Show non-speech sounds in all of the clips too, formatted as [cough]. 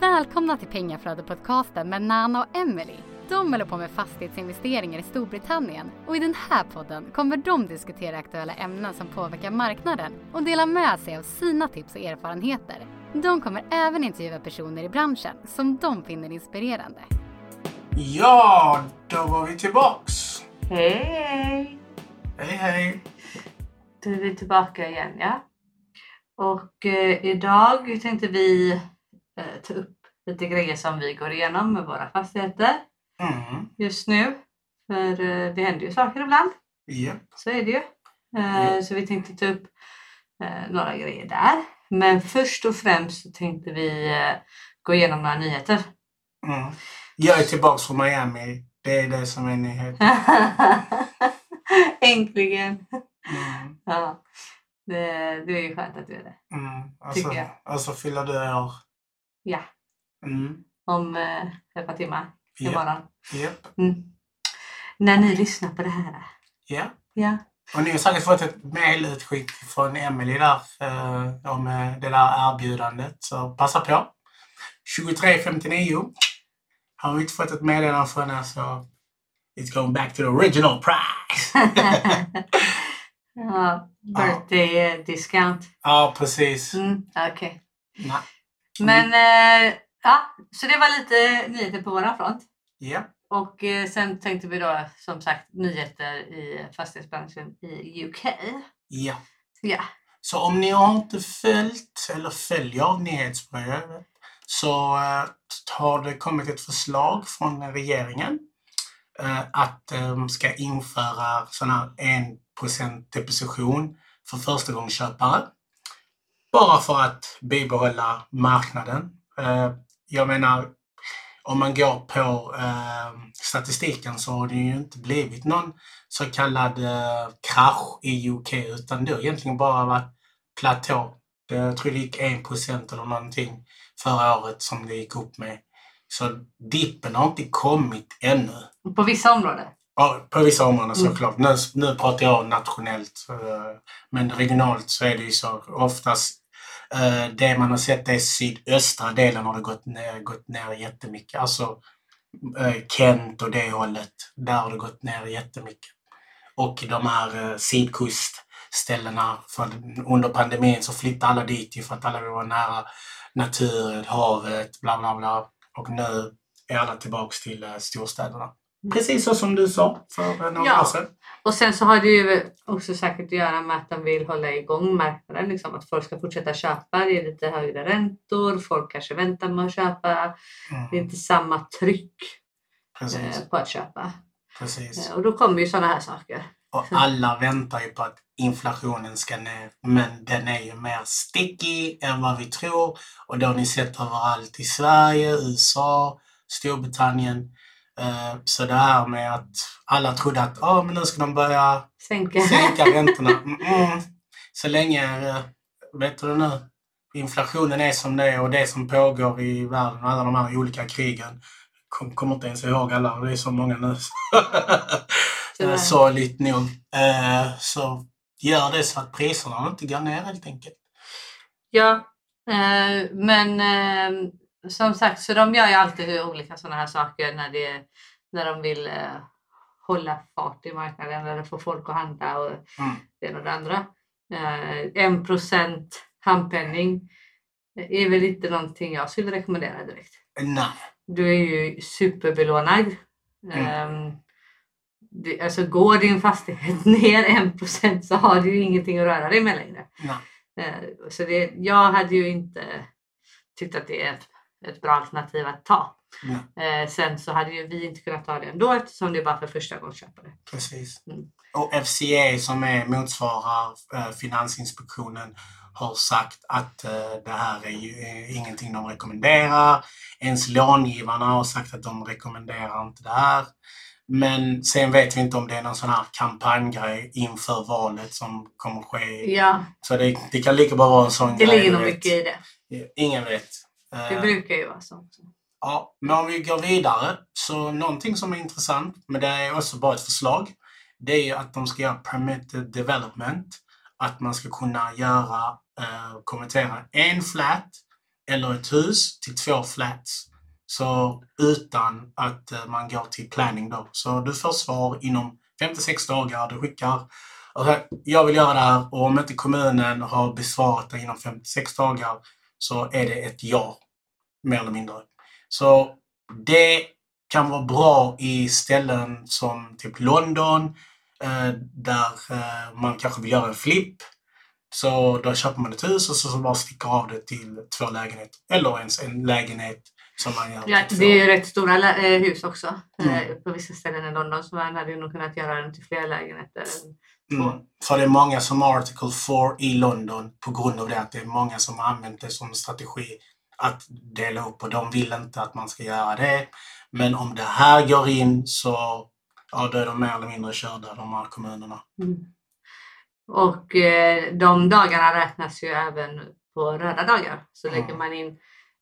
Välkomna till Pengaflödet-podcasten med Nana och Emily. De håller på med fastighetsinvesteringar i Storbritannien och i den här podden kommer de diskutera aktuella ämnen som påverkar marknaden och dela med sig av sina tips och erfarenheter. De kommer även intervjua personer i branschen som de finner inspirerande. Ja, då var vi tillbaks. Hej! Hej hej. Då är vi tillbaka igen ja. Och eh, idag tänkte vi eh, ta upp lite grejer som vi går igenom med våra fastigheter Mm. just nu. För eh, det händer ju saker ibland, Japp. så är det ju. Eh, Ja. Så vi tänkte ta upp eh, några grejer där. Men först och främst så tänkte vi eh, gå igenom några nyheter. Mm. Jag är tillbaks från Miami. Det är det som är nyhet. [laughs] Äntligen! Mm. Ja, det, det är ju skönt att du är det. Mm. Alltså, Tycker jag. alltså fyller du år. Ja, Mm. om eh, ett par timmar imorgon. Japp. Mm. När ni lyssnar på det här. Ja. Ja. Och ni har säkert fått ett mejlutskick från Emily där eh, om eh, det där erbjudandet. Så passa på. 23.59. Har vi inte fått ett meddelande från er så it's going back to the original price. [laughs] ja, birthday eh, discount. ja, precis. Mm, Okej. Nej. Men eh, ja, så det var lite nyheter på våran front. Ja. Och eh, sen tänkte vi då som sagt nyheter i fastighetsbranschen i UK. Ja. Ja. Så om ni har inte följt eller följer nyhetsbrevet så eh, har det kommit ett förslag från regeringen eh, att de ska införa sån här 1% deposition för förstagångsköpare. Bara för att bibehålla marknaden. Eh, jag menar, om man går på eh, statistiken så har det ju inte blivit någon så kallad eh, krasch i UK utan det har egentligen bara varit platå. Jag tror det gick 1 eller någonting förra året som det gick upp med. Så dippen har inte kommit ännu. På vissa områden. Ja, på vissa områden Mm. såklart. Nu, nu pratar jag nationellt. Men regionalt så är det ju så oftast Eh, det man har sett är sydöstra delen har det gått ner, gått ner jättemycket. Alltså eh, Kent och det hållet. Där har det gått ner jättemycket. Och de här eh, sidkustställena, sydkustställena. För under pandemin så flyttade alla dit ju för att alla vill vara nära naturen, havet, bla bla bla. Och nu är alla tillbaks till storstäderna. Precis så som du sa för några Ja. år sedan. Och sen så har det ju också säkert att göra med att de vill hålla igång marknaden. Liksom, att folk ska fortsätta köpa. Det är lite högre räntor. Folk kanske väntar med att köpa. Det är Mm, inte samma tryck precis, eh, på att köpa. precis. Eh, och då kommer ju sådana här saker. Och alla väntar ju på att inflationen ska ner. Men den är ju mer sticky än vad vi tror. Och det har ni sett överallt i Sverige, USA, Storbritannien. Eh, Så det här med att alla trodde att ah, men nu ska de börja Sänka. sänka [laughs] räntorna. Mm-mm. Så länge, eh, vet du nu, inflationen är som det är och det som pågår i världen och alla de här olika krigen. Kom, kommer inte ens ihåg alla, det är så många nu. [laughs] Tyvärr. Sorgligt nog. Eh, Så gör det så att priserna inte går ner helt enkelt. Ja, eh, men eh, som sagt, så de gör ju alltid olika sådana här saker när, det, när de vill eh, hålla fart i marknaden eller få folk att handla och Mm. det ena och det andra. Eh, en procent handpenning är väl inte någonting jag skulle rekommendera direkt. Nej. Du är ju superbelånad. Mm. Ehm, det, alltså går din fastighet [laughs] ner en procent så har du ju ingenting att röra dig med längre. Nej. Eh, Så det, jag hade ju inte tyckt att det är ett, bra alternativ att ta. Eh, sen så hade ju vi inte kunnat ta det ändå eftersom det bara för första köpare. Precis. Mm. Och FCA som är motsvarar eh, Finansinspektionen har sagt att eh, det här är ju eh, ingenting de rekommenderar. Ens långivarna har sagt att de rekommenderar inte det här. Men sen vet vi inte om det är någon sån här kampanjgrej inför valet som kommer ske. Ja, Så det, det kan lika bra vara en sån det grej. ligger du nog mycket i det. Ingen vet. Det Eh, brukar ju vara så. Ja, men om vi går vidare. Så någonting som är intressant, men det är också bara ett förslag. Det är ju att de ska göra permitted development. Att man ska kunna göra, eh, konvertera en flat eller ett hus till två flats. Så utan att eh, man går till planning då. Så du får svar inom 56 dagar. Du skickar jag vill göra det här och om inte kommunen har besvarat det inom 56 dagar så är det ett ja. Mer eller mindre. Så det kan vara bra i ställen som typ London eh, där eh, man kanske vill göra en flipp. Så då köper man ett hus och så, bara sticker av det till två lägenheter. Eller ens en lägenhet som man gör Ja, det är ju rätt stora eh, hus också Mm. på vissa ställen i London så man hade ju nog kunnat göra den till fler lägenheter. Mm. För det är många som har Article 4 i London på grund av det att det är många som har använt det som strategi att dela upp och de vill inte att man ska göra det. Men om det här går in så ja, då är de mer eller mindre körda, de här kommunerna. Mm. Och eh, de dagarna räknas ju även på röda dagar. Så Mm. lägger man in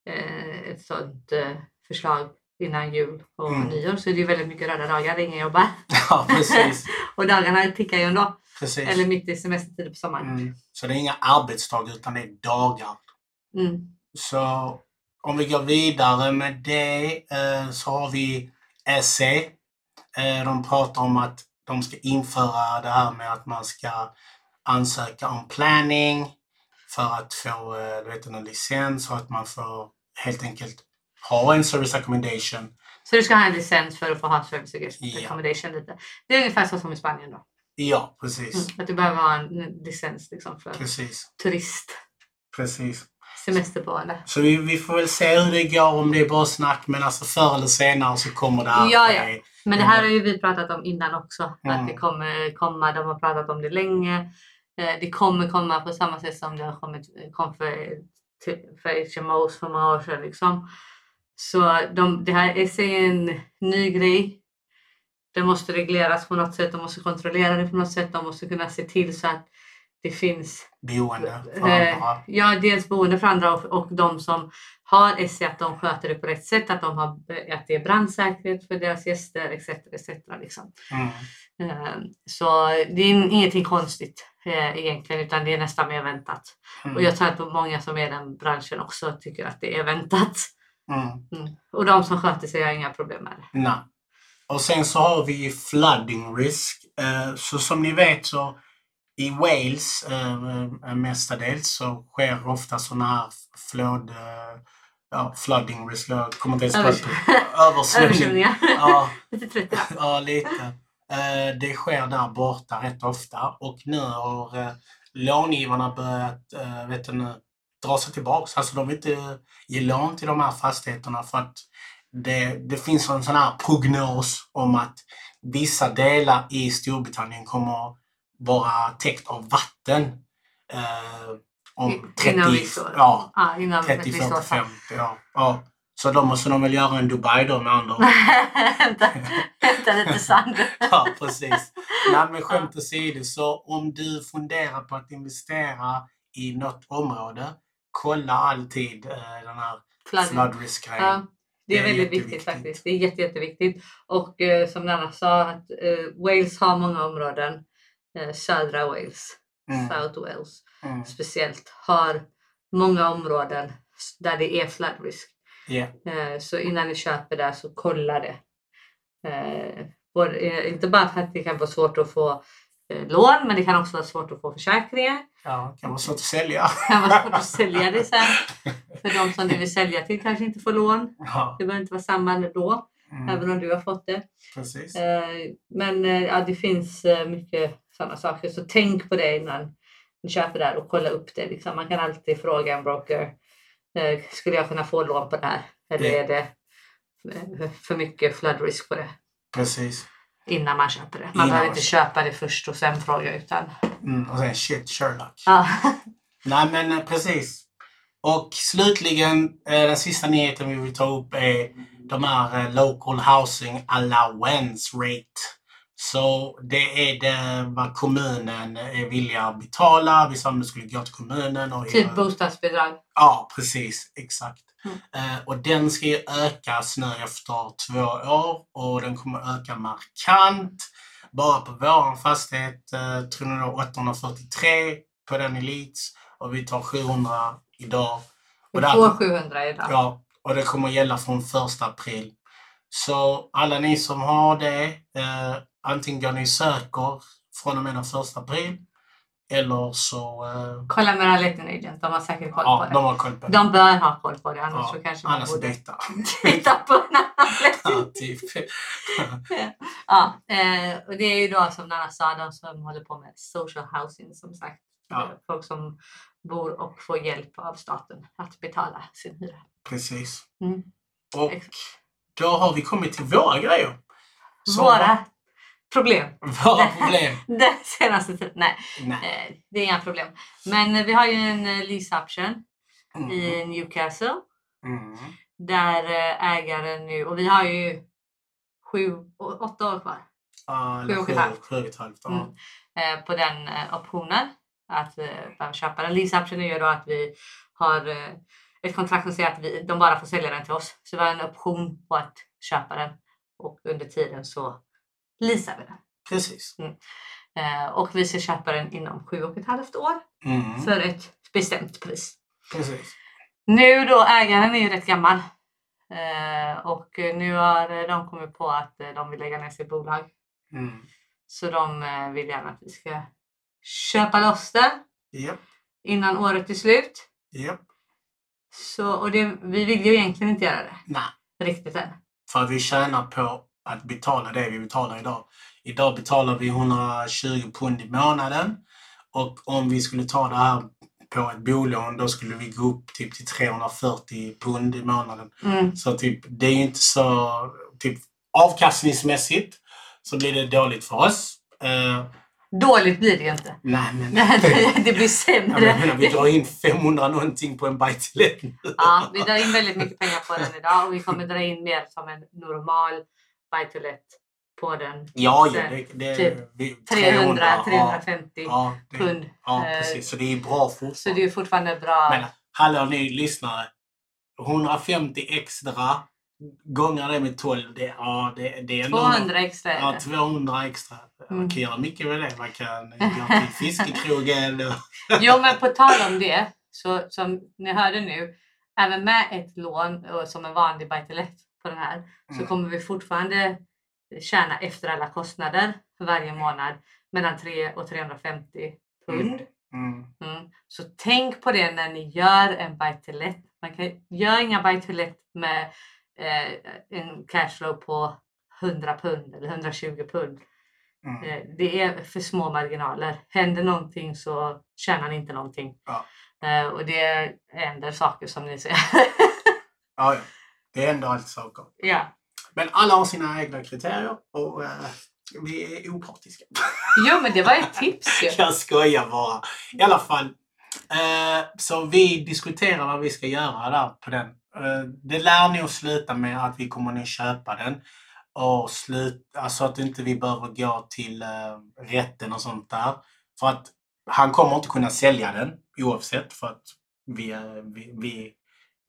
eh, ett sådant eh, förslag innan jul och Mm. nyår så är det ju väldigt mycket röda dagar, det är ingen jobbar. [laughs] Ja, precis. [laughs] och dagarna tickar ju ändå. precis. Eller mitt i semestertid på sommaren. Mm. Så det är inga arbetsdagar utan det är dagar. Mm. Så om vi går vidare med det eh, så har vi SE. Eh, de pratar om att de ska införa det här med att man ska ansöka om planning för att få eh, du vet, en licens och att man får helt enkelt ha en service accommodation. Så du ska ha en licens för att få ha service Ja. accommodation lite. Det är ungefär så som i Spanien då. Ja, precis. Mm. Att du behöver ha en licens liksom, för Precis. turist, Precis. semesterboende. Så vi, vi får väl se hur det går, om det är bara snack, men alltså förr eller senare så kommer det här. Ja, ja. Men det här har ju vi pratat om innan också. Mm. Att det kommer komma, de har pratat om det länge. Eh, Det kommer komma på samma sätt som det har kommit, kom för, för HMOs för många år sedan. Liksom. Så de, det här är en ny grej. Det måste regleras på något sätt, de måste kontrollera det på något sätt. De måste kunna se till så att det finns Boende för Eh, andra. Ja, dels boende för andra och, och de som har SE att de sköter det på rätt sätt, att, de har, att det är brandsäkerhet för deras gäster etc. etc liksom. Mm. Eh, Så det är in- ingenting konstigt eh, egentligen utan det är nästan mer väntat. Mm. Och jag tror att många som är i den branschen också tycker att det är väntat. Mm. Mm. Och de som sköter sig har inga problem med det. Nej. Och sen så har vi flooding risk. Eh, Så som ni vet så i Wales eh, eh, mestadels så sker ofta sådana här flod... Ja, flooding risk. Jag kommer inte ens på Övers- [laughs] översvämning. Översvämningar. Ja, [laughs] Lite trött idag. ja, lite. Det sker där borta rätt ofta och nu har långivarna börjat vet du, nu, dra sig tillbaks. Alltså de vill inte ge lån till de här fastigheterna för att det, det finns en sån här prognos om att vissa delar i Storbritannien kommer vara täckt av vatten. Eh, om 30, Innan vissa år. ja, Ja, innan 30, vissa år 40, 50. Ja, ja. Så då måste de väl göra en Dubai då med andra [laughs] ord. hämta lite sand. [laughs] Ja, precis. Nej, men skämt åsido, så om du funderar på att investera i något område, kolla alltid eh, den här flood risk. Ja, det är Det är väldigt viktigt faktiskt. Det är jätte, jätteviktigt. Och eh, som Nanna sa, att eh, Wales har många områden. Eh, södra Wales, Mm, South Wales mm, speciellt, har många områden där det är flood risk. Eh, så innan ni köper där så kolla det. Eh, både, eh, inte bara för att det kan vara svårt att få lån, men det kan också vara svårt att få försäkringar. ja, det kan vara svårt att sälja. Det kan vara svårt att sälja det sen. För de som du vill sälja till kanske inte får lån. Ja, Det behöver inte vara samma då, mm, även om du har fått det. precis. Eh, Men eh, ja, det finns eh, mycket sådana saker. Så tänk på det innan ni köper det här och kolla upp det. Liksom. Man kan alltid fråga en broker. eh, Skulle jag kunna få lån på det här? Eller Ja. är det eh, för mycket flood risk på det? Precis. Innan man köper det. Man Innan behöver inte köpa det först och sen fråga utan. Mm, och sen shit, Sherlock. Ja. Nej, men eh, precis. Och slutligen, eh, den sista nyheten vi vill ta upp är de här eh, Local Housing Allowance Rate. Så det är det vad kommunen är villig att betala. Vi sa att det skulle gå till kommunen. Och Typ bostadsbidrag. Ja, precis. Exakt. Mm. Eh, och den ska ökas nu efter två år och den kommer öka markant. Bara på vår fastighet eh, tror jag det var 843 på den Elites och vi tar 700 idag. Och Vi får här- 700 idag. Ja, och det kommer gälla från 1 april. Så alla ni som har det, eh, antingen ni söker från och med den 1 april eller så... Eh, Kolla med Aleten Agent, de har säkert koll ja, på det. de har koll på det. De bör ha koll på det, annars Ja, så kanske man Annars borde byta. [laughs] titta på en annan [laughs] typ. [laughs] Ja, eh, och det är ju då som Nanna sa, de som håller på med social housing som sagt. Ja. Eh, Folk som bor och får hjälp av staten att betala sin hyra. Precis. Mm. Och Exakt. då har vi kommit till våra grejer. Så- Våra problem. [laughs] Våra problem. [laughs] Den senaste tiden. Nej, Nej. eh, det är inga problem. Men eh, vi har ju en eh, lease option Mm. i Newcastle Mm. där ägaren nu, och vi har ju sju, åtta år kvar. Sju och ett halvt. Sju och ett halvt. Ja. Mm. på den optionen att eh, behöva köpa den. Lease option är ju då att vi har ett kontrakt som säger att vi, de bara får sälja den till oss. Så vi har en option på att köpa den och under tiden så den. Precis. Eh, och vi ska köpa den inom sju och ett halvt år Mm. för ett bestämt pris. Precis. Nu då, ägaren är ju rätt gammal. Eh, och nu har eh, de kommit på att eh, de vill lägga ner sitt bolag. Mm. Så de eh, vill gärna att vi ska köpa loss det Japp. innan året är slut. Japp. Så, och det, vi vill ju egentligen inte göra det Nej. riktigt än. För vi tjänar på att betala det vi betalar idag. Idag betalar vi 120 pund i månaden. Och om vi skulle ta det här på ett bolån då skulle vi gå upp typ till 340 pund i månaden. Mm. Så typ, det är inte så... Typ, avkastningsmässigt så blir det dåligt för oss. Eh, Dåligt blir det ju inte. nej, men... [laughs] det blir Jag sämre. menar, vi drar in 500 någonting på en buy to let nu. Ja, vi drar in väldigt mycket pengar på den idag och vi kommer dra in mer som en normal buy to let på den. Ja, ja, det, det, Typ vi, 300, ja, 350 ja, pund. Ja, Eh, precis. Så det är bra fortfarande. Så det är fortfarande bra. Men hallå ni lyssnare. 150 extra gånger det med 12. Det, ja, det, det är ändå- 200 extra är Ja, det. 200 extra. Man kan göra mycket med det. Man kan gå till [laughs] fiskekrogen. och- Jo, men på tal om det, så som ni hörde nu, även med ett lån och som en vanlig buy på den här, så Mm. kommer vi fortfarande tjäna efter alla kostnader varje månad mellan 3 och 350 pund. Mm. Mm. Så tänk på det när ni gör en buy to let. Man kan gör inga buy to let med eh, en cashflow på 100 pund eller 120 pund. Mm. Eh, Det är för små marginaler. Händer någonting så tjänar ni inte någonting. Ja. Eh, Och det händer saker som ni ser. Ja, ja. Det händer alltid saker. ja. Men alla har sina egna kriterier och eh, vi är opartiska. [laughs] Jo men det var ett tips ju. [laughs] Jag skojar bara. I alla fall. Eh, så vi diskuterar vad vi ska göra där på den. Eh, det lär nog sluta med att vi kommer nog köpa den. Och slut, alltså att inte vi behöver gå till eh, rätten och sånt där. För att han kommer inte kunna sälja den oavsett för att vi, vi, vi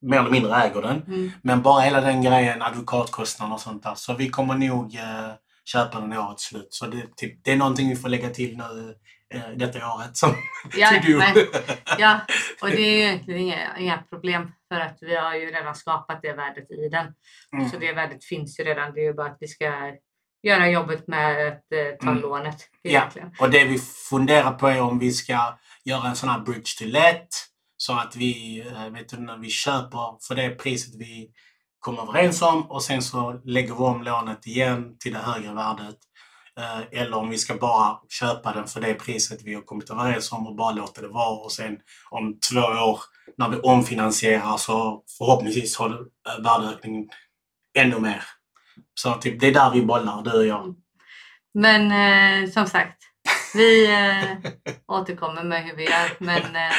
mer eller mindre äger den. Mm. Men bara hela den grejen, advokatkostnader och sånt där. Så vi kommer nog eh, köpa den i årets slut. Så det, typ, det är någonting vi får lägga till nu eh, detta året. Som [laughs] Ja, to do. men, [laughs] ja, och det är ju egentligen inga, inga problem för att vi har ju redan skapat det värdet i den. Mm. Så det värdet finns ju redan. Det är ju bara att vi ska göra jobbet med att eh, ta Mm. lånet. Ja. Egentligen. Och det vi funderar på är om vi ska göra en sån här bridge to let. Så att vi, eh, vet du, när vi köper för det priset vi kom överens om och sen så lägger vi om lånet igen till det högre värdet. Eh, eller om vi ska bara köpa den för det priset vi har kommit överens om och bara låta det vara och sen om två år när vi omfinansierar så förhoppningsvis har värdeökningen ännu mer. Så typ, det är där vi bollar, du och jag. Men eh, som sagt, vi eh, återkommer med hur vi gör. Men eh,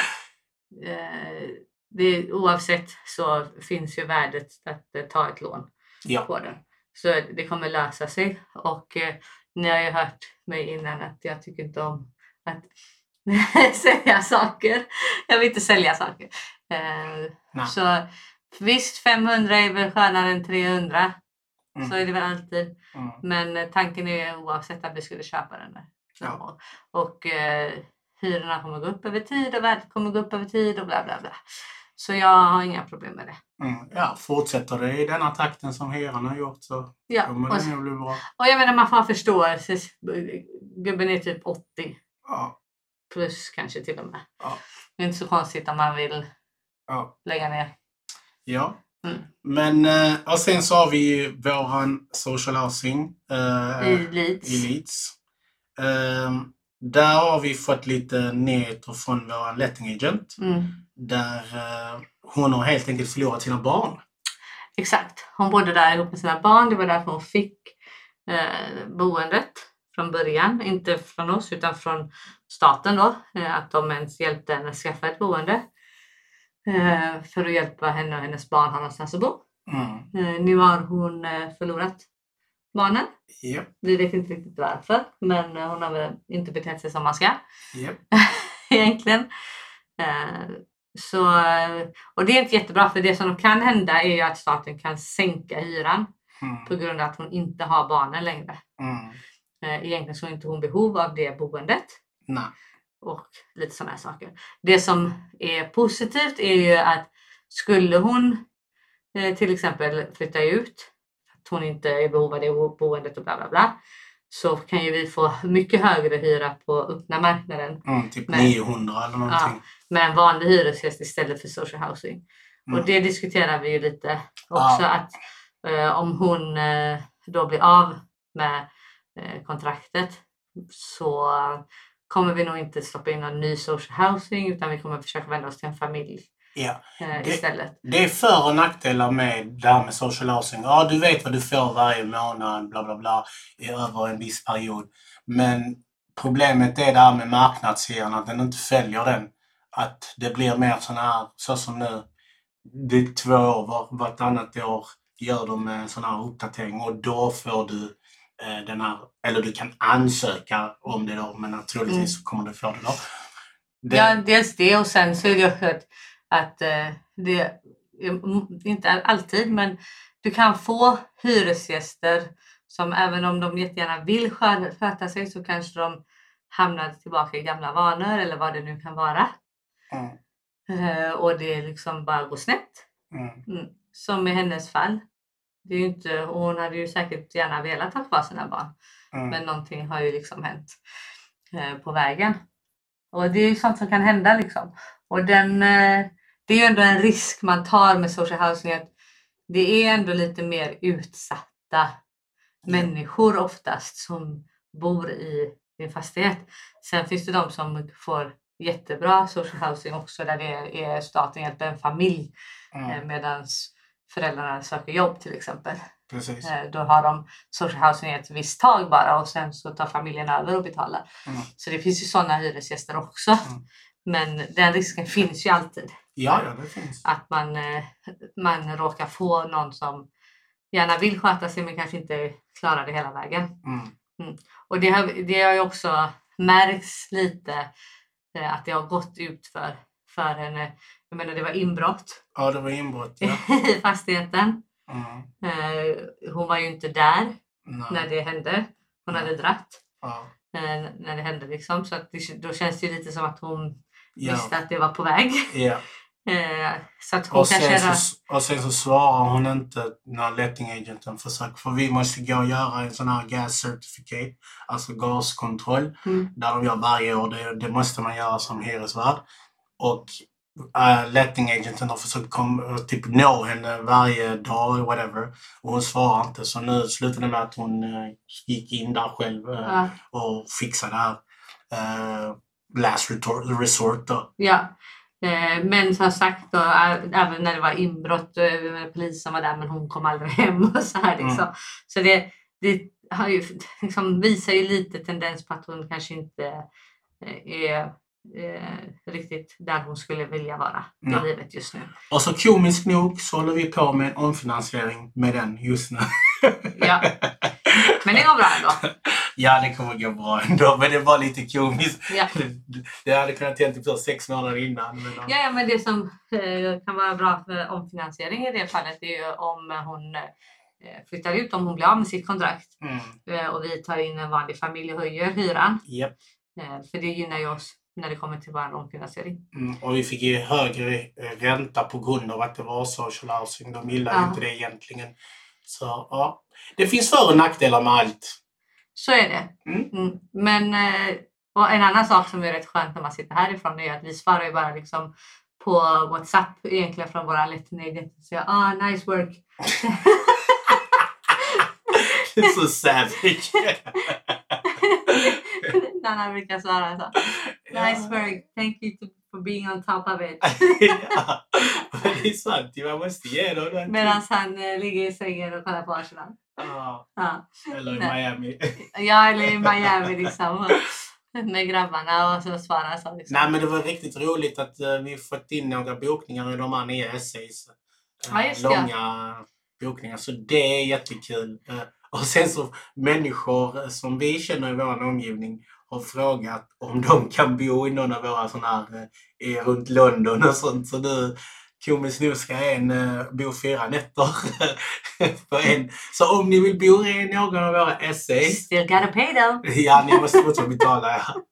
det, oavsett så finns ju värdet att eh, ta ett lån Ja. på den. Så det kommer lösa sig. Och eh, ni har ju hört mig innan att jag tycker inte om att [laughs] sälja saker. Jag vill inte sälja saker. Eh, så visst, 500 är väl skönare än 300. Mm. Så är det väl alltid. Mm. Men eh, tanken är oavsett att vi skulle köpa den. Ja. Och eh, hyrorna kommer gå upp över tid och värdet kommer gå upp över tid och bla bla bla. Så jag har inga problem med det. Mm. Ja, fortsätter det i denna takten som hyran har gjort så Ja, kommer och, det nog bli bra. och jag menar man får ha förståelse. Gubben är typ 80 Ja, plus kanske till och med. Ja. Det är inte så konstigt om man vill ja, lägga ner. ja. Mm. Men, eh, och sen så har vi ju våran social housing eh, I Leeds. i Leeds. Ehm, där har vi fått lite nyheter från vår letting agent. Mm. Där eh, hon har helt enkelt förlorat sina barn. Exakt. Hon bodde där ihop med sina barn. Det var därför hon fick eh, boendet från början. Inte från oss utan från staten då. Eh, att de ens hjälpte henne att skaffa ett boende. Eh, för att hjälpa henne och hennes barn ha någonstans att bo. Mm. Eh, nu har hon förlorat barnen. Japp, Vi vet inte riktigt varför. Men eh, hon har väl inte betett sig som man ska. japp. [laughs] egentligen. Eh, så, eh, och det är inte jättebra för det som kan hända är ju att staten kan sänka hyran Mm. på grund av att hon inte har barnen längre. Mm. Egentligen så har inte hon behov av det boendet Nej. och lite sådana här saker. Det som är positivt är ju att skulle hon till exempel flytta ut, hon inte är i behov av det bo- boendet och bla bla bla, så kan ju vi få mycket högre hyra på öppna marknaden Mm, typ Nej. 900 eller någonting. med en vanlig hyresgäst istället för social housing. Mm. Och det diskuterar vi ju lite också Ja. att eh, om hon eh, då blir av med eh, kontraktet så kommer vi nog inte stoppa in någon ny social housing utan vi kommer försöka vända oss till en familj Ja. eh, istället. Det är för och nackdelar med det här med social housing. Ja, du vet vad du får varje månad, bla bla bla, över en viss period. Men problemet är det här med marknadshyran, att den inte följer den. Att det blir mer sån här, så som nu, det är två år, var, vartannat år gör de en sån här uppdatering och då får du eh, den här, eller du kan ansöka om det då, men naturligtvis Mm. kommer du få det då. Det, Ja, dels det och sen så är det också att, att eh, det, inte alltid, men du kan få hyresgäster som även om de jättegärna vill skö- sköta sig så kanske de hamnar tillbaka i gamla vanor eller vad det nu kan vara. Mm, Eh, och det liksom bara går snett. mm, Mm. Som i hennes fall. Det är inte, och hon hade ju säkert gärna velat ha kvar sina barn. mm. Men någonting har ju liksom hänt eh, på vägen. Och det är ju sånt som kan hända liksom. Och den, det är ju ändå en risk man tar med social housing. Att det är ändå lite mer utsatta människor oftast som bor i din fastighet. Sen finns det de som får jättebra social housing också där det är staten hjälper en familj Mm, mm. medan föräldrarna söker jobb till exempel. precis. Eh, Då har de social housing ett visst tag bara och sen så tar familjen över och betalar. Mm. Så det finns ju sådana hyresgäster också. Mm. Men den risken finns ju alltid. Ja, ja, det finns. Att man, eh, man råkar få någon som gärna vill sköta sig men kanske inte klarar det hela vägen. Mm. Och det har, det har ju också märks lite eh, att det har gått ut för, för henne. Jag menar det var inbrott Ja, det var inbrott. Ja. [laughs] i fastigheten. Mm. Eh, Hon var ju inte där Nej. när det hände. Hon hade dratt Ja. när det hände liksom. Så att det, då känns det lite som att hon Ja. visste att det var på väg. [laughs] Eh, Så att hon Och, sen så, och sen så svarar hon inte när lettingagenten försöker. För vi måste gå och göra en sån här gas certificate, alltså gaskontroll, Mm. där de gör varje år. Det, det måste man göra som hyresvärd. Och uh, lettingagenten har försökt kom, typ nå henne varje dag, whatever. Och hon svarar inte. Så nu slutade det med att hon eh, gick in där själv eh, Ja, och fixade det här. eh, last resort, då. ja. Eh, Men som sagt, då, även när det var inbrott, eh, polisen var där men hon kom aldrig [laughs] hem och så här liksom. Mm. Så det, det har ju, liksom, visar ju lite tendens på att hon kanske inte eh, är eh, riktigt där hon skulle vilja vara i livet just nu. Och så komiskt nog så håller vi på med en omfinansiering med den just nu. [laughs] Ja. Men det går bra ändå. ja, det kommer gå bra ändå, men det var lite komiskt. Ja. Det hade kunnat hända typ sex månader innan. Men, Ja, ja, men det som eh, kan vara bra för omfinansiering i det fallet är ju om hon eh, flyttar ut, om hon blir av med sitt kontrakt Mm. eh, och vi tar in en vanlig familj och höjer hyran. Eh, för det gynnar ju oss när det kommer till vår omfinansiering. Mm, och vi fick ju högre ränta på grund av att det var social housing. De gillar Ja. inte det egentligen. Så ja, det finns för och nackdelar med allt. Så är det. Mm. Mm. Men eh, en annan sak som är rätt skönt när man sitter härifrån är att vi svarar ju bara liksom på WhatsApp egentligen från våra agent och säger ah nice work. [laughs] Det är så savage. [laughs] Nanna brukar svara så. Nice work, thank you for being on top of it. [laughs] ja, men det är sant. Man måste ge dem. Medan han eh, ligger i sängen och kollar på Arsenal. Ja, Ja. eller i. Miami. [laughs] Jag eller i Miami liksom. [laughs] Med grabbarna och så svarar så. Liksom. Nej, men det var riktigt roligt att eh, vi fått in några bokningar i de här nya essays. Eh, Ja, just det. långa bokningar. Så det är jättekul. Eh, och sen så människor som vi känner i vår omgivning har frågat om de kan bo i någon av våra sådana här eh, i- runt London och sånt. Så nu Komiskt nog ska en eh, bo fyra nätter [laughs] på en. Så om ni vill bo i någon av våra essays Still gotta pay though. [laughs] Ja, ni måste fortfarande betala. Ja.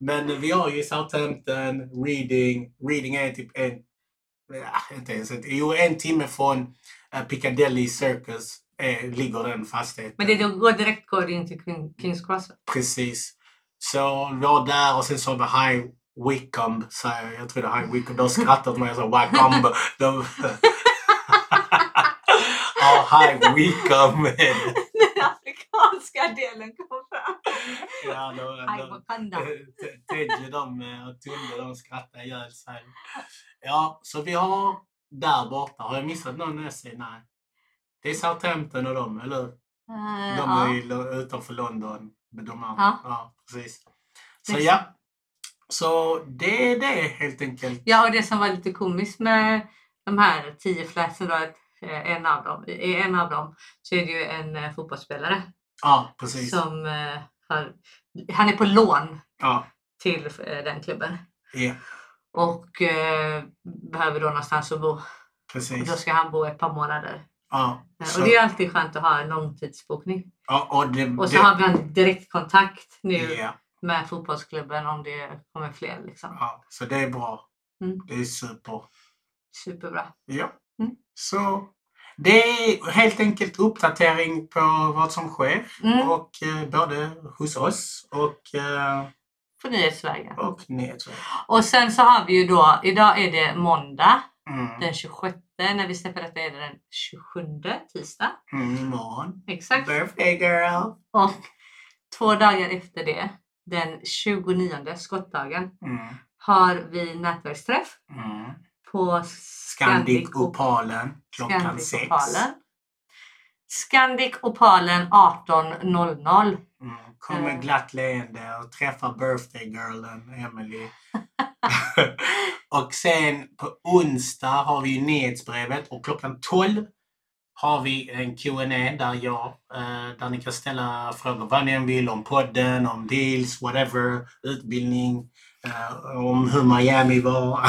Men vi har ju Southampton, Reading. Reading är typ en, ja, inte ens en, jo, en timme från eh, Piccadilly Circus eh, ligger den fastigheten. Men det går direkt går in till King, Kings Cross. Precis. Så vi var där och sen så var det High Wycombe, säger jag. Jag tror det är High Wycombe. De skrattar åt mig och sa Wycombe. De... ja, High Wycombe är det. Den afrikanska delen kom fram. Ja, High Wakanda. Tedje de eh, och Tulle de skrattar ihjäl sig. Ja, så vi har där borta. Har jag missat någon essay? Nej. Det är Southampton och de, eller hur? Eh, De ja. är lo- utanför London. De Ja. ja. precis. Så ja. Så det är det helt enkelt. Ja, och det som var lite komiskt med de här tio flatsen då, eh, en av dem, i en av dem så är det ju en eh, fotbollsspelare Ja, precis. som eh, har, han är på lån Ja, till den klubben ja, och eh, behöver då någonstans att bo. Och då precis. ska han bo ett par månader. Ja, så, Och det är alltid skönt att ha en långtidsbokning. ja, och det, Och så det, har vi en direktkontakt nu ja, med fotbollsklubben om det kommer fler. Liksom. ja, så det är bra. Mm. Det är super. Superbra. Ja. Mm. Så det är helt enkelt uppdatering på vad som sker. Mm. Och eh, både hos oss och, eh, På nyhetsvägen. och nyhetsväg. Och sen så har vi ju då, idag är det måndag Mm. den 26. När vi släpper detta är det den 27 tisdag. Mm, imorgon. Exakt. Birthday girl! Och två dagar efter det, den 29 skottdagen, Mm. har vi nätverksträff Mm. på Scandic Op- Opalen klockan Scandic sex. Opalen. Scandic Opalen 18.00. Mm. Kom med Eh. glatt leende och träffa birthday girlen Emily. [laughs] och sen på onsdag har vi nyhetsbrevet och klockan 12 har vi en Q&A där jag, eh, där ni kan ställa frågor vad ni än vill om podden, om deals, whatever, utbildning, eh, om hur Miami var.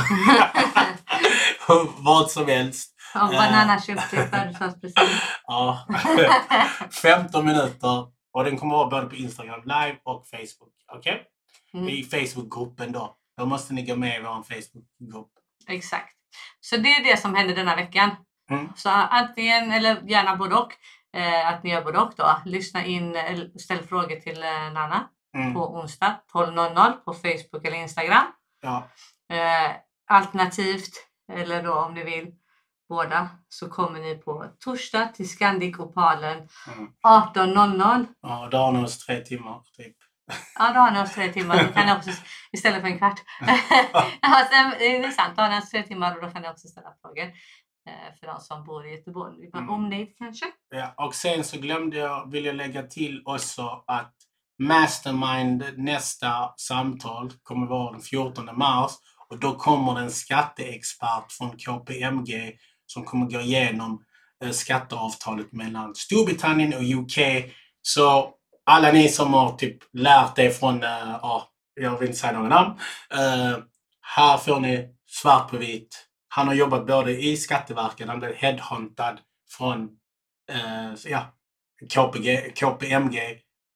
[laughs] vad som helst. Om Banana köpte i födelsedagspresent. [laughs] Ja. [laughs] 15 minuter och den kommer vara både på Instagram live och Facebook. Okej? Mm. I Facebookgruppen då. Då måste ni gå med i vår Facebookgrupp. Exakt. Så det är det som händer denna veckan. Mm. Så antingen, eller gärna både och, eh, att ni gör både och då. Lyssna in, eller ställ frågor till eh, Nanna Mm. på onsdag 12.00 på Facebook eller Instagram. Ja. Eh, alternativt, eller då om ni vill båda, så kommer ni på torsdag till Scandic Opalen Mm. 18.00. ja, då har ni oss tre timmar typ. Ja, då har ni oss tre timmar. Då kan ni också, istället för en kvart. [laughs] ja, sen, det är sant, då har ni oss tre timmar och då kan ni också ställa frågor. Eh, för de som bor i Göteborg. Mm. Omnejd kanske? Ja, och sen så glömde jag, vill jag lägga till också att Mastermind nästa samtal kommer vara den 14 mars och då kommer det en skatteexpert från KPMG som kommer gå igenom eh, skatteavtalet mellan Storbritannien och UK. Så alla ni som har typ lärt er från, eh, ja, jag vill inte säga några namn. Här får ni svart på vitt. Han har jobbat både i Skatteverket, han blev headhuntad från eh, ja, KPG, KPMG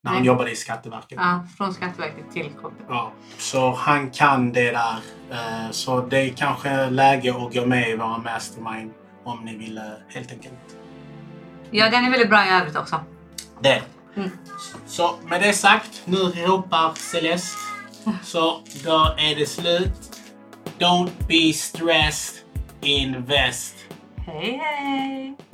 När han Nej. jobbade i Skatteverket. Ja, från Skatteverket till KP. Ja, så han kan det där. Eh, Så det är kanske läge att gå med i våra mastermind om ni vill eh, helt enkelt. Ja, den är väldigt bra i övrigt också. Det. Mm. Så med det sagt, nu ropar Celeste. [laughs] Så då är det slut. Don't be stressed, invest. Hej hej!